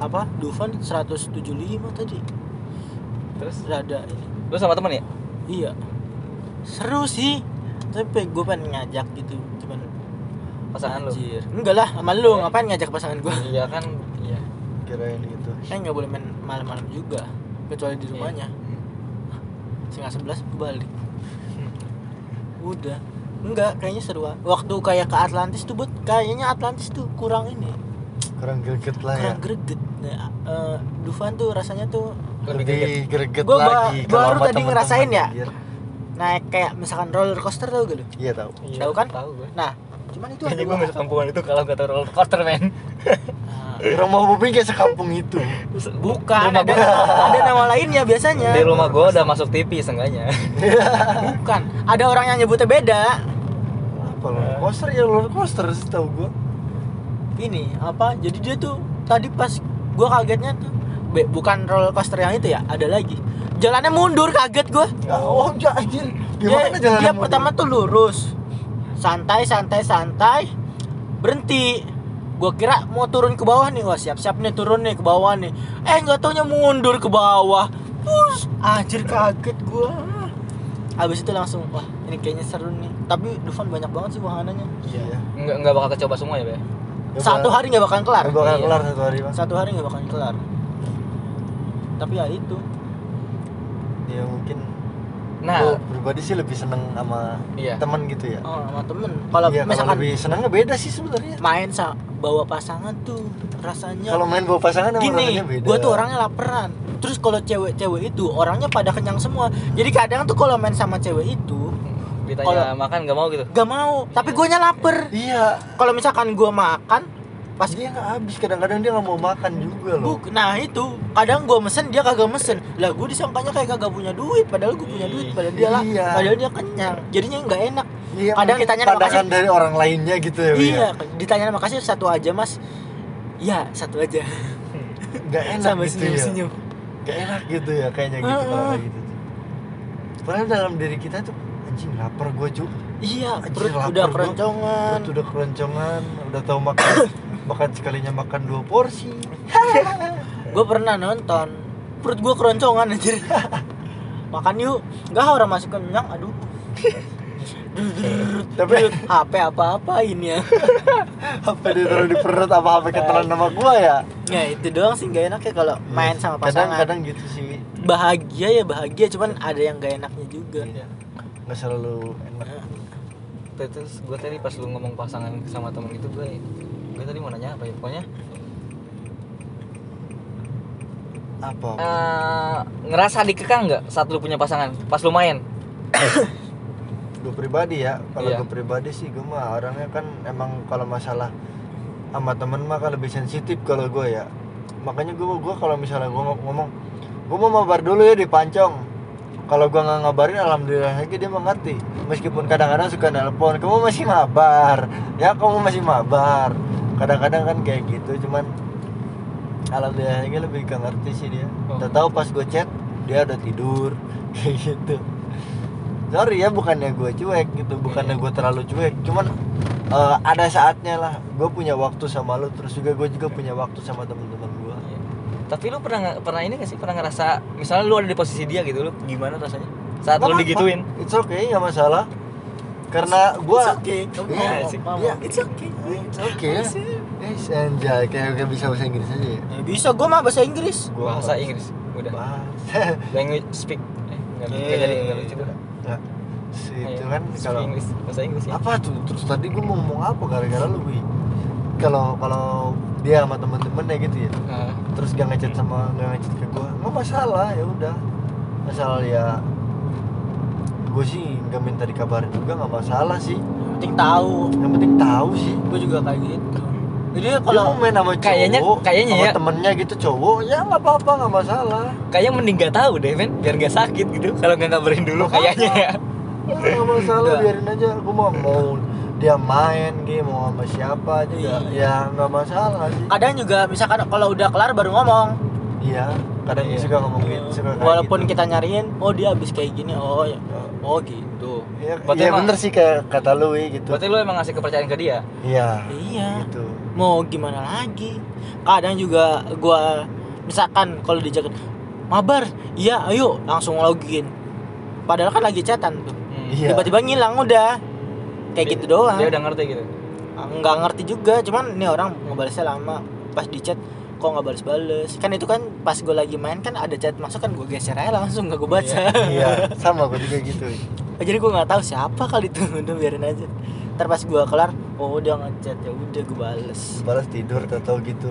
Apa? Dufan 175 tadi. Terus? Rada ini. Lu sama temen ya? Iya. Seru sih. Tapi gue pengen ngajak gitu cuman pasangan lu? anjir. Enggak lah sama lu. Ngapain ngajak pasangan gue iya kan iya. Kirain gitu. Kan nggak boleh main malam-malam juga kecuali di rumahnya. Setengah sebelas balik. Udah. Enggak kayaknya seru ah. waktu kayak ke Atlantis tuh buat kayaknya Atlantis tuh kurang ini. Kurang greget lah ya. Kurang greget nah, eh, Dufan tuh rasanya tuh lebih lebih greget Gua lagi baru tadi temen-temen, ngerasain ya? anjir. naik kayak misalkan roller coaster tau gak lu? Iya tahu Iya, Tahu kan? tahu gue nah cuman itu kayaknya gue masuk kampungan itu kalau nggak tahu roller coaster men. Nah, rumah Bobby kayak sekampung itu. Bukan Rumah ada gua- ada nama lainnya biasanya. Di rumah gue udah masuk TV seenggaknya. Bukan ada orang yang nyebutnya beda. Apa roller coaster? Ya roller coaster sih tahu gua. Ini apa jadi dia tuh tadi pas gua kagetnya tuh be, bukan roller coaster yang itu ya ada lagi. Jalannya mundur kaget gua. Oh ya anjir. Dia, gimana jalan dia pertama tuh lurus. Santai santai santai. Berhenti. Gua kira mau turun ke bawah nih wah siap siap nih turun nih ke bawah nih. Eh nggak taunya mundur ke bawah. Pus, anjir kaget gua. Habis itu langsung wah ini kayaknya seru nih. Tapi Dufan banyak banget sih wahananya. Iya. Nggak nggak bakal kecoba semua ya be Ya, satu bakal- hari nggak bakalan kelar. Ya bakal Iya. kelar satu hari bang satu hari nggak bakalan kelar. Tapi ya itu. Ya mungkin nah. gua pribadi sih lebih seneng sama iya. teman gitu ya. Oh, sama temen. Kalau kalau misalkan lebih senengnya beda sih sebenarnya. main sa bawa pasangan tuh rasanya kalau main bawa pasangan gini rasanya beda. gue tuh orangnya laparan terus kalau cewek-cewek itu orangnya pada kenyang semua. Jadi kadang tuh kalau main sama cewek itu ditanya Kalau- makan nggak mau? gitu. Gak mau tapi gue lapar. Iya. Kalau misalkan gue makan pas pas dia nggak habis kadang-kadang dia nggak mau makan juga loh. Buk, nah itu kadang gue mesen dia kagak mesen. Lah gue disangkanya kayak kagak punya duit padahal gue punya duit padahal dia lah Iya. padahal dia kenyang. Jadinya nggak enak. Iya, kadang ditanya pandangan dari orang lainnya gitu ya Wi, iya ya. ditanya nama kasih satu aja mas. Ya satu aja. Nggak enak sama gitu senyum ya? senyum nggak enak gitu ya kayaknya gitu kalau kayak gitu. Padahal dalam diri kita tuh anjing. Lapar gue cu iya Anjir, perut udah gua. keroncongan. Perut udah keroncongan udah tahu makan makan sekalinya makan dua porsi. Gue pernah nonton. Perut gue keroncongan anjir. Makan yuk. Nggak orang masih kenyang aduh. Tapi HP apa-apa ini ya. Apa dia taruh di perut apa apa ketelan nama gue ya? Ya itu doang sih nggak enak ya kalau main sama pasangan. kadang-kadang gitu sih. Bahagia ya bahagia. Cuman ada yang gak enaknya juga. Iya. Nggak selalu enak. Terus gue tadi pas lu ngomong pasangan sama temen gitu gue gue tadi mau nanya apa ya pokoknya apa? Eh, ngerasa dikekang nggak saat lu punya pasangan pas lu main? Gue pribadi ya kalau Iya. gue pribadi sih gue mah orangnya kan emang kalau masalah sama temen mah kan lebih sensitif kalau gue ya. Makanya gue gua kalau misalnya gue ngomong gue mau mabar dulu ya di pancong kalau gue nggak ngabarin alhamdulillah lagi dia mengerti meskipun kadang-kadang suka nelpon kamu masih mabar? Ya kamu masih mabar. Kadang-kadang kan kayak gitu cuman alhamdulillah lagi lebih ke ngerti sih dia. Oh. tahu pas gue chat dia udah tidur. Kayak gitu. Sorry ya bukannya gue cuek gitu bukannya gue terlalu cuek. Cuman eh, ada saatnya lah gue punya waktu sama lu terus juga gue juga punya waktu sama Iya. Tapi lu pernah nggak- pernah ini gak sih pernah ngerasa misalnya lu ada di posisi dia gitu lu gimana rasanya saat lu digituin? it's okay nggak masalah karena gue It's okay kamu Iya, mau sih. ngomong. Iya. it's okay it's okay ya yes anjay kayak kayak bisa bahasa Inggris aja ya Ya, bisa gua mah bahasa Inggris Gua Bahasa nggak- Inggris. Udah. bahasa Language speak. Eh, enggak Eh. enggak jadi enggak lucu tuh. Nggak. Si itu kan kalau Inggris, bahasa Inggris ya. apa tuh terus tadi gue mau ngomong apa gara-gara lu Wi? Kalau kalau dia sama temen-temennya gitu ya. Nah, terus gak ngechat sama gak ngechat ke gue nggak masalah? Ya udah. Masalah ya gue sih nggak minta dikabarin juga nggak masalah sih. Yang penting tahu. Yang penting tahu sih. Gua juga kayak gitu. Jadi kalau main sama cowok Kayaknya- kayaknya sama ya. temennya gitu cowok ya nggak apa-apa nggak masalah. Kayaknya mending gak tahu deh men. Biar gak sakit gitu. Kalau nggak ngabarin dulu Makanya. kayaknya ya. Ya, nggak masalah biarin aja. Gue mau mau dia main gitu mau sama siapa juga Iya. ya nggak masalah sih kadang juga misalkan kalau udah kelar baru ngomong iya kadang Iya. suka ngomongin suka kayak walaupun gitu. kita nyariin oh dia habis kayak gini oh ya oh gitu Iya, Berarti iya emang- bener sih kayak kata lu Wi, gitu. Berarti lu emang ngasih kepercayaan ke dia. Iya. iya Gitu. mau gimana lagi kadang juga gua misalkan kalau dijaket mabar iya ayo langsung login padahal kan lagi chatan tuh Hmm. Iya. tiba-tiba ngilang udah kayak Dia- gitu doang. Dia udah ngerti gitu. nggak ngerti juga cuman ini orang ngebalesnya lama. Pas di chat kok nggak balas-bales kan itu kan pas gue lagi main kan ada chat masuk kan gue geser aja langsung nggak gue baca. iya, sama gue juga gitu. jadi gue nggak tahu siapa kali itu udah biarin aja. Ntar pas gue kelar oh udah ngechat ya udah gue bales. Balas tidur atau gitu.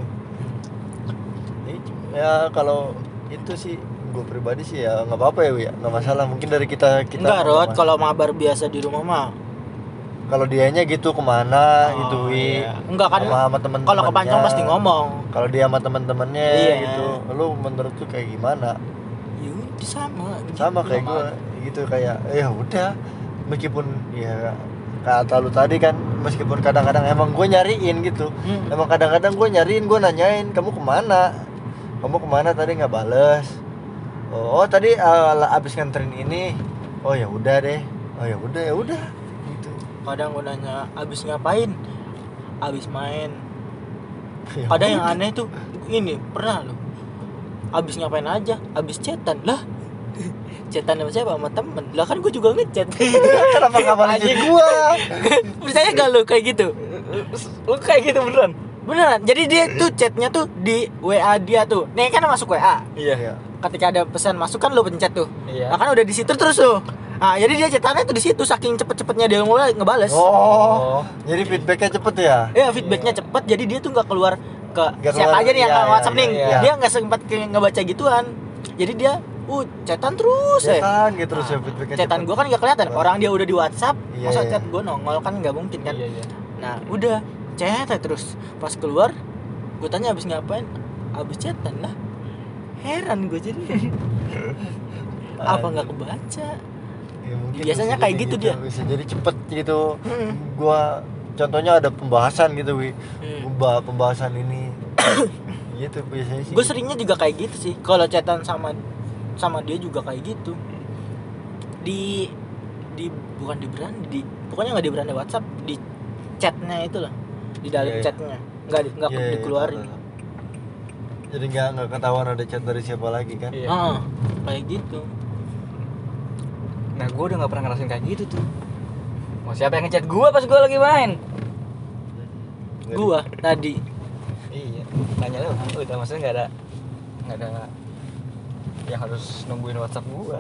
Ya kalau itu sih gue pribadi sih ya nggak apa-apa ya Wi, ya. Nggak masalah mungkin dari kita kita enggak nggak rot kalau mabar biasa di rumah mah kalau dianya gitu ke mana gitu Oh, wi? iya. enggak kan? Sama, sama temen kalau kepancong pasti ngomong. Kalau dia sama temen-temennya Iya. gitu lu menurut tuh kayak gimana? Ya udah sama. Sama kayak gue gitu kayak ya udah. Meskipun ya kata lu tadi kan meskipun kadang-kadang emang gue nyariin gitu. Hmm. emang kadang-kadang gue nyariin gue nanyain kamu ke mana? Kamu ke mana? Tadi nggak bales. Oh, oh, tadi uh, abis nganterin ini. Oh ya udah deh. Oh ya udah ya udah. gitu kadang gue nanya abis ngapain? Abis main. Ya kadang yang aneh tuh ini pernah loh abis ngapain aja? Abis chatan. Lah chatan sama siapa? Sama temen. Lah kan gue juga ngechat. Kenapa nggak Anjing. gue percaya gak lu kayak gitu? Lu kayak gitu beneran? beneran. Jadi dia tuh chatnya tuh di wa dia tuh. Nih kan masuk wa Iya. ketika ada pesan masuk kan lu pencet tuh. Iya. nah kan udah di situ terus tuh nah jadi dia chatannya tuh di situ saking cepet-cepetnya dia mulai ngebales. Oh, jadi feedbacknya cepet ya? Ya feedbacknya cepet jadi dia tuh nggak keluar ke Nggak siapa keluar, aja nih yang iya, ke iya, WhatsApp nih. iya, iya. dia nggak sempat ngebaca gituan. Jadi dia uh chatan terus ya. Cetan gitu terus ya feedbacknya cepet. gue kan nggak kelihatan. Wah. orang dia udah di WhatsApp Iya, masa iya. chat gue nongol kan nggak mungkin kan? Iya, iya. nah udah chat aja terus. Pas keluar gue tanya abis ngapain? Abis chatan lah. Heran gue jadi apa nggak kebaca Ya, mungkin Biasanya kayak jadi gitu dia. bisa jadi cepet gitu Hmm. gua contohnya ada pembahasan gitu wi Hmm. Gua pembahasan ini gitu biasanya sih gue seringnya juga kayak gitu sih kalau chatan sama sama dia juga kayak gitu di di bukan di beranda di pokoknya nggak di beranda WhatsApp di chatnya itu lah di dalam Iya, iya. chatnya nggak di, nggak Iya, iya, dikeluarin tahu. jadi nggak nggak ketahuan ada chat dari siapa lagi kan Iya. Heeh, kayak gitu Nah, gue udah gak pernah ngerasain kayak gitu tuh. Mau siapa yang ngechat gue pas gue lagi main? Nggak gua tadi Iya, nanya lu. Udah maksudnya nggak ada nggak ada yang harus nungguin WhatsApp gue.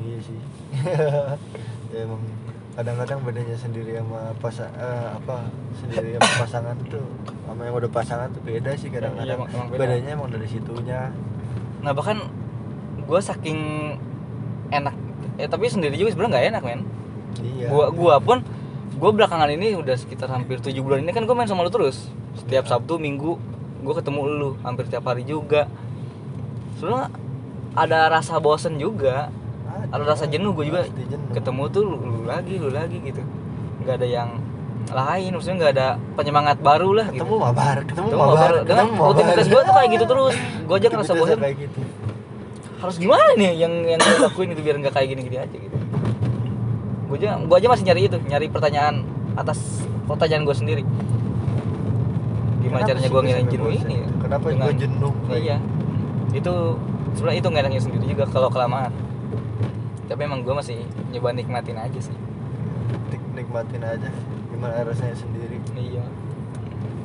iya sih ya, emang kadang-kadang bedanya sendiri sama pas eh, apa sendiri sama pasangan tuh sama yang udah pasangan tuh beda sih Iya, kadang-kadang emang- emang beda. bedanya emang dari situnya Nah bahkan gue saking enak, eh tapi sendiri juga sebenarnya nggak enak men. iya Gua gua pun gue belakangan ini udah sekitar hampir tujuh bulan ini kan gue main sama lu terus. Setiap Iya. Sabtu Minggu gue ketemu lu hampir tiap hari juga. Sebenarnya ada rasa bosen juga, ada rasa jenuh gue juga jenuh. ketemu tuh lu, lu lagi lu lagi gitu. Nggak ada yang lain, maksudnya nggak ada penyemangat baru lah gitu. ketemu mabar ketemu Ketemu mabar baru. Dengan ketemu mabar rutinitas gue tuh kayak gitu terus. Gue aja ngerasa gitu harus gimana nih yang yang gue lakuin gitu biar nggak kayak gini gini aja gitu. Gue aja gue aja masih nyari itu nyari pertanyaan atas pertanyaan gue sendiri. Gimana Kenapa caranya gue ngilangin sampai jenuh ini Kenapa Dengan- gue jenuh? iya. itu sebenarnya itu nggak enaknya sendiri juga kalau kelamaan. Tapi emang gue masih nyoba nikmatin aja sih. Nik- nikmatin aja gimana rasanya sendiri? Iya.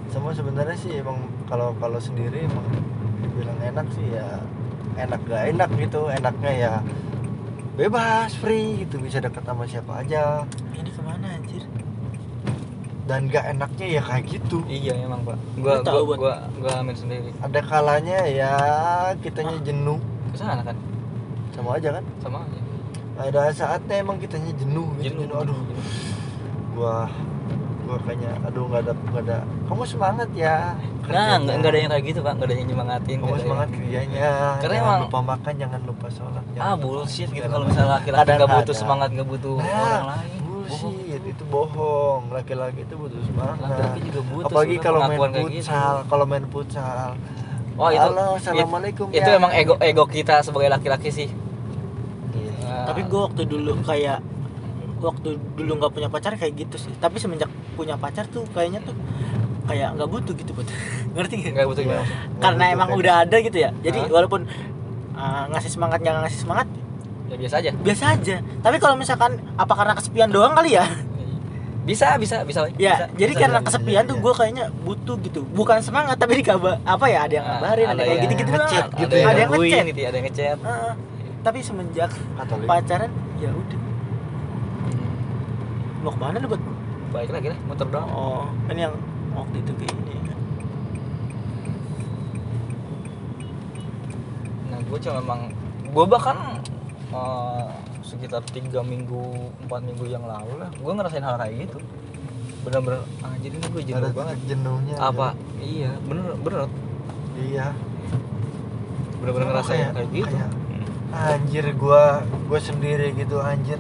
Sama sebenarnya sih emang kalau kalau sendiri emang dibilang enak sih ya enak gak enak gitu enaknya ya bebas free gitu bisa deket sama siapa aja. Ini ke mana anjir? Dan gak enaknya ya kayak gitu. Iya emang pak. Tahu, gue Bot? gue gue amin sendiri. Ada kalanya ya kitanya jenuh. Ke sana kan? Sama aja kan? Sama aja. Ada saatnya emang kitanya jenuh gitu. Jenuh jenuh, aduh gua gua kayaknya aduh nggak ada nggak ada. Kamu semangat ya. Nah kerjanya. nggak nggak ada yang kayak gitu pak. Nggak ada yang nyemangatin kamu ada yang- semangat kerjanya. Karena jangan emang- lupa makan jangan lupa sholat ah jangan bullshit gitu. kalau misalnya laki-laki Ada- nggak butuh ada. semangat nggak butuh Nah, orang lain. bullshit. Itu bohong. Laki-laki itu butuh semangat. Laki-laki juga butuh apalagi sebenarnya kalau main kayak gitu. futsal kalau main futsal. Oh itu Halo, assalamualaikum itu ya. emang ego ego kita sebagai laki-laki sih. Iya. Nah, tapi gue waktu dulu kayak waktu dulu nggak punya pacar kayak gitu sih. Tapi semenjak punya pacar tuh kayaknya tuh kayak nggak butuh gitu buat ngerti gak? nggak butuh gimana karena butuh emang kayak udah ada gitu ya. Jadi Hah? walaupun uh, ngasih semangat nggak ngasih semangat ya biasa aja. biasa aja. Tapi kalau misalkan apa karena kesepian doang kali ya? Bisa bisa bisa ya bisa, jadi bisa, karena bisa, kesepian bisa, tuh iya. gue kayaknya butuh gitu. Bukan semangat tapi dikabar apa ya ada yang Nah, ngabarin ada, kayak gitu gitu ngechat ada gitu yang ya. ada yang ngechat. Gitu ya, ada yang ngechat. Tapi semenjak Katolik. pacaran ya udah mau ke mana lu buat baik lagi lah motor doang. Oh ini yang waktu itu kayak ini nah gue cuma memang gue bahkan eh, sekitar tiga minggu empat minggu yang lalu lah gue ngerasain hal kayak gitu. Bener-bener anjir ini gue jenuh Ada banget. jenuhnya apa? iya bener bener. Iya. Bener-bener ngerasain kayak- kayak gitu. kayak, anjir gua gua sendiri gitu anjir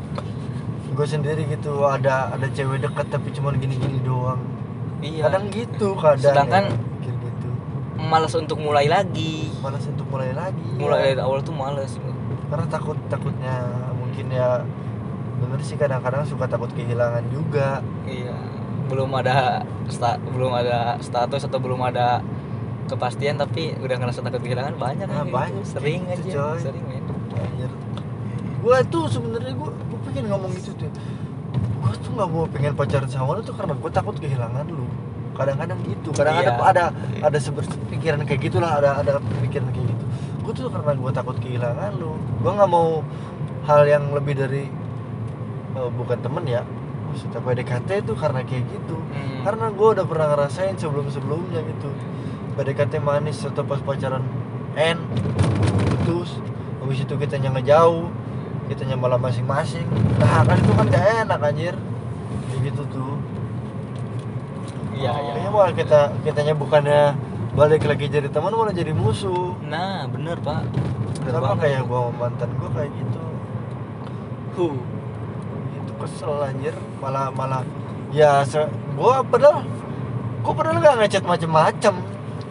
gue sendiri gitu ada ada cewek deket tapi cuman gini-gini doang. Iya. Kadang gitu kadang Sedangkan- ya, gitu. malas untuk mulai lagi. Malas untuk mulai lagi mulai ya. dari awal tuh males karena takut takutnya mungkin ya bener sih kadang-kadang suka takut kehilangan juga. Iya. Belum ada sta- belum ada status atau belum ada kepastian tapi udah ngerasa takut kehilangan banyak Nah, banyak sering gitu, aja coy. sering men anjir. Gue tuh sebenarnya gue pengen ngomong itu tuh. Gue tuh nggak mau pengen pacaran sama lu tuh karena gue takut kehilangan lu. Kadang-kadang gitu. Kadang-kadang Iya. ada ada pikiran kayak gitulah ada ada pikiran kayak gitu. Gue tuh karena gue takut kehilangan lu. Gue nggak mau hal yang lebih dari eh, bukan temen ya. Maksudnya PDKT itu karena kayak gitu. Hmm. karena gue udah pernah ngerasain sebelum sebelumnya gitu PDKT manis atau pas pacaran N putus. Habis itu kita ngejauh kita malah masing-masing. Nah kan itu kan gak enak anjir. Kayak gitu tuh. Iya Oh. iya kayaknya malah kita kitanya bukannya balik lagi jadi teman malah jadi musuh. Nah bener pak. Bener sama banget. kayak gua sama mantan gua kayak gitu? Huh. Itu kesel anjir. Malah malah ya se gua padahal gua padahal nggak ngechat macem-macem.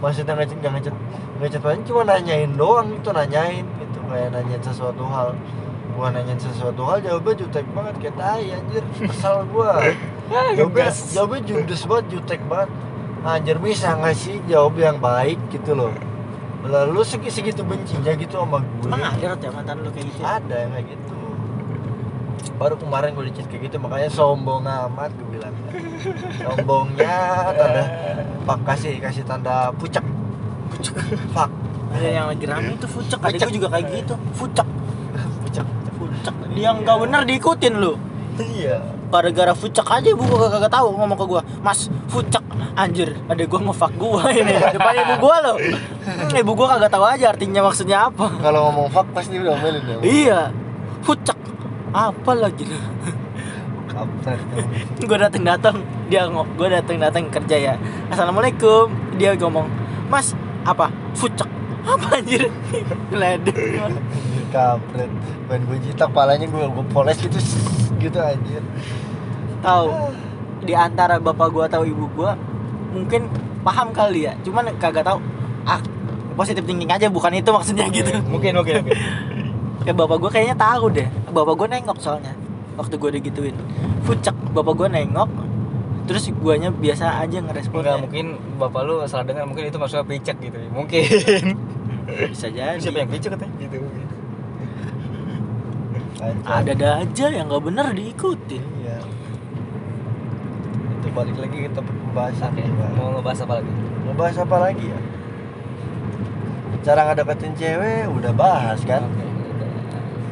Maksudnya ngechat nggak ngechat ngechat macem cuma nanyain doang itu nanyain itu kayak nanyain sesuatu hal gua nanyain sesuatu hal jawabnya jutek banget kayak tai anjir kesel gua. Jawabnya Ngegas. jawabnya judes banget jutek banget. Anjir bisa nggak sih jawab yang baik gitu loh? Lalu segi segitu bencinya gitu sama gue emang ada ya mantan lu kayak gitu? Ada yang kayak gitu. Baru kemarin gue dicet kayak gitu makanya sombong amat gue bilang. Sombongnya tanda pak kasih kasih tanda pucak pucak fuck. Ada yang lagi rame itu fucek. Fucek. adik gue juga kayak gitu. Fucek dia nggak bener diikutin lu. Iya. Gara-gara fucek aja ibu gua kagak tahu ngomong ke gua mas fucek anjir ada gua ngefak gua ini depan ibu gua loh. Hmm, ibu gua kagak tahu aja artinya maksudnya apa. Kalau ngomong fuck pasti udah melin ya iya. Fucek apa lagi lu? Gua dateng dateng dia ngomong gua dateng dateng kerja ya. Assalamualaikum dia ngomong mas apa? Fucek apa anjir? Ledek kampret ban gue jitak palanya gue gue poles gitu gitu anjir. Tahu di antara bapak gua atau ibu gua mungkin paham kali ya. Cuman kagak tahu ah positif thinking aja bukan itu maksudnya gitu. Mungkin mungkin mungkin ya bapak gue kayaknya tahu deh. Bapak gue nengok soalnya waktu gue digituin. Fucek bapak gue nengok terus guanya biasa aja ngeresponnya Enggak, mungkin bapak lu salah dengar mungkin itu maksudnya picek gitu ya. Mungkin. bisa jadi. Siapa yang picek katanya? Gitu. Ada-ada aja yang nggak bener diikutin iya itu balik lagi topik pembahasan Oke, Pak. mau ngebahas apa lagi? ngebahas apa lagi ya cara ngedeketin cewek udah bahas kan Oke.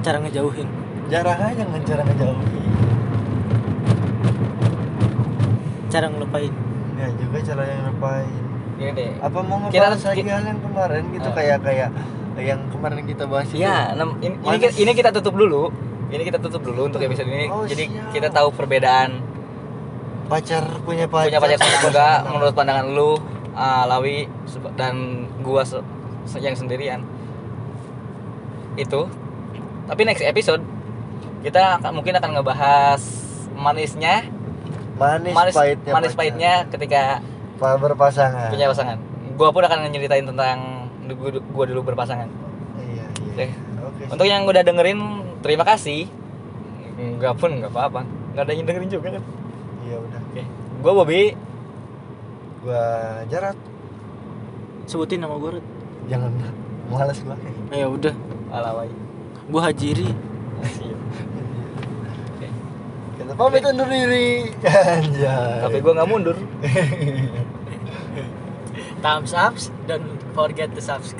cara ngejauhin jarang aja ngejar ngejauhin cara ngelupain ya juga cara yang ngapain Gini deh. apa mau Kita- ngebahas lagi ki- hal yang kemarin gitu Ah. kayak kayak yang kemarin kita bahas itu nem- ini, ini, ini kita tutup dulu. Ini kita tutup dulu untuk episode ini. Oh, Jadi siap. kita tahu perbedaan pacar punya pacar punya pacar sama enggak pasangan. menurut pandangan lu, ah, Lawi dan gua se- se- yang sendirian. Itu. Tapi next episode kita akan mungkin akan ngebahas manisnya, manis, manis pahitnya manis pacar. pahitnya ketika Pa- berpasangan punya pasangan. Gua pun akan nyeritain tentang gua, gua dulu berpasangan. iya iya Oke. oke Untuk yang udah dengerin, terima kasih. Enggak pun nggak apa-apa. Nggak ada yang dengerin juga kan. iya udah Oke. Gua Bobby. gua jarak sebutin nama gue Rut. jangan malas gua ya udah Alawai. gue Hajiri kita pamit undur diri anjay Tapi gua nggak mundur. thumbs up don't forget to subscribe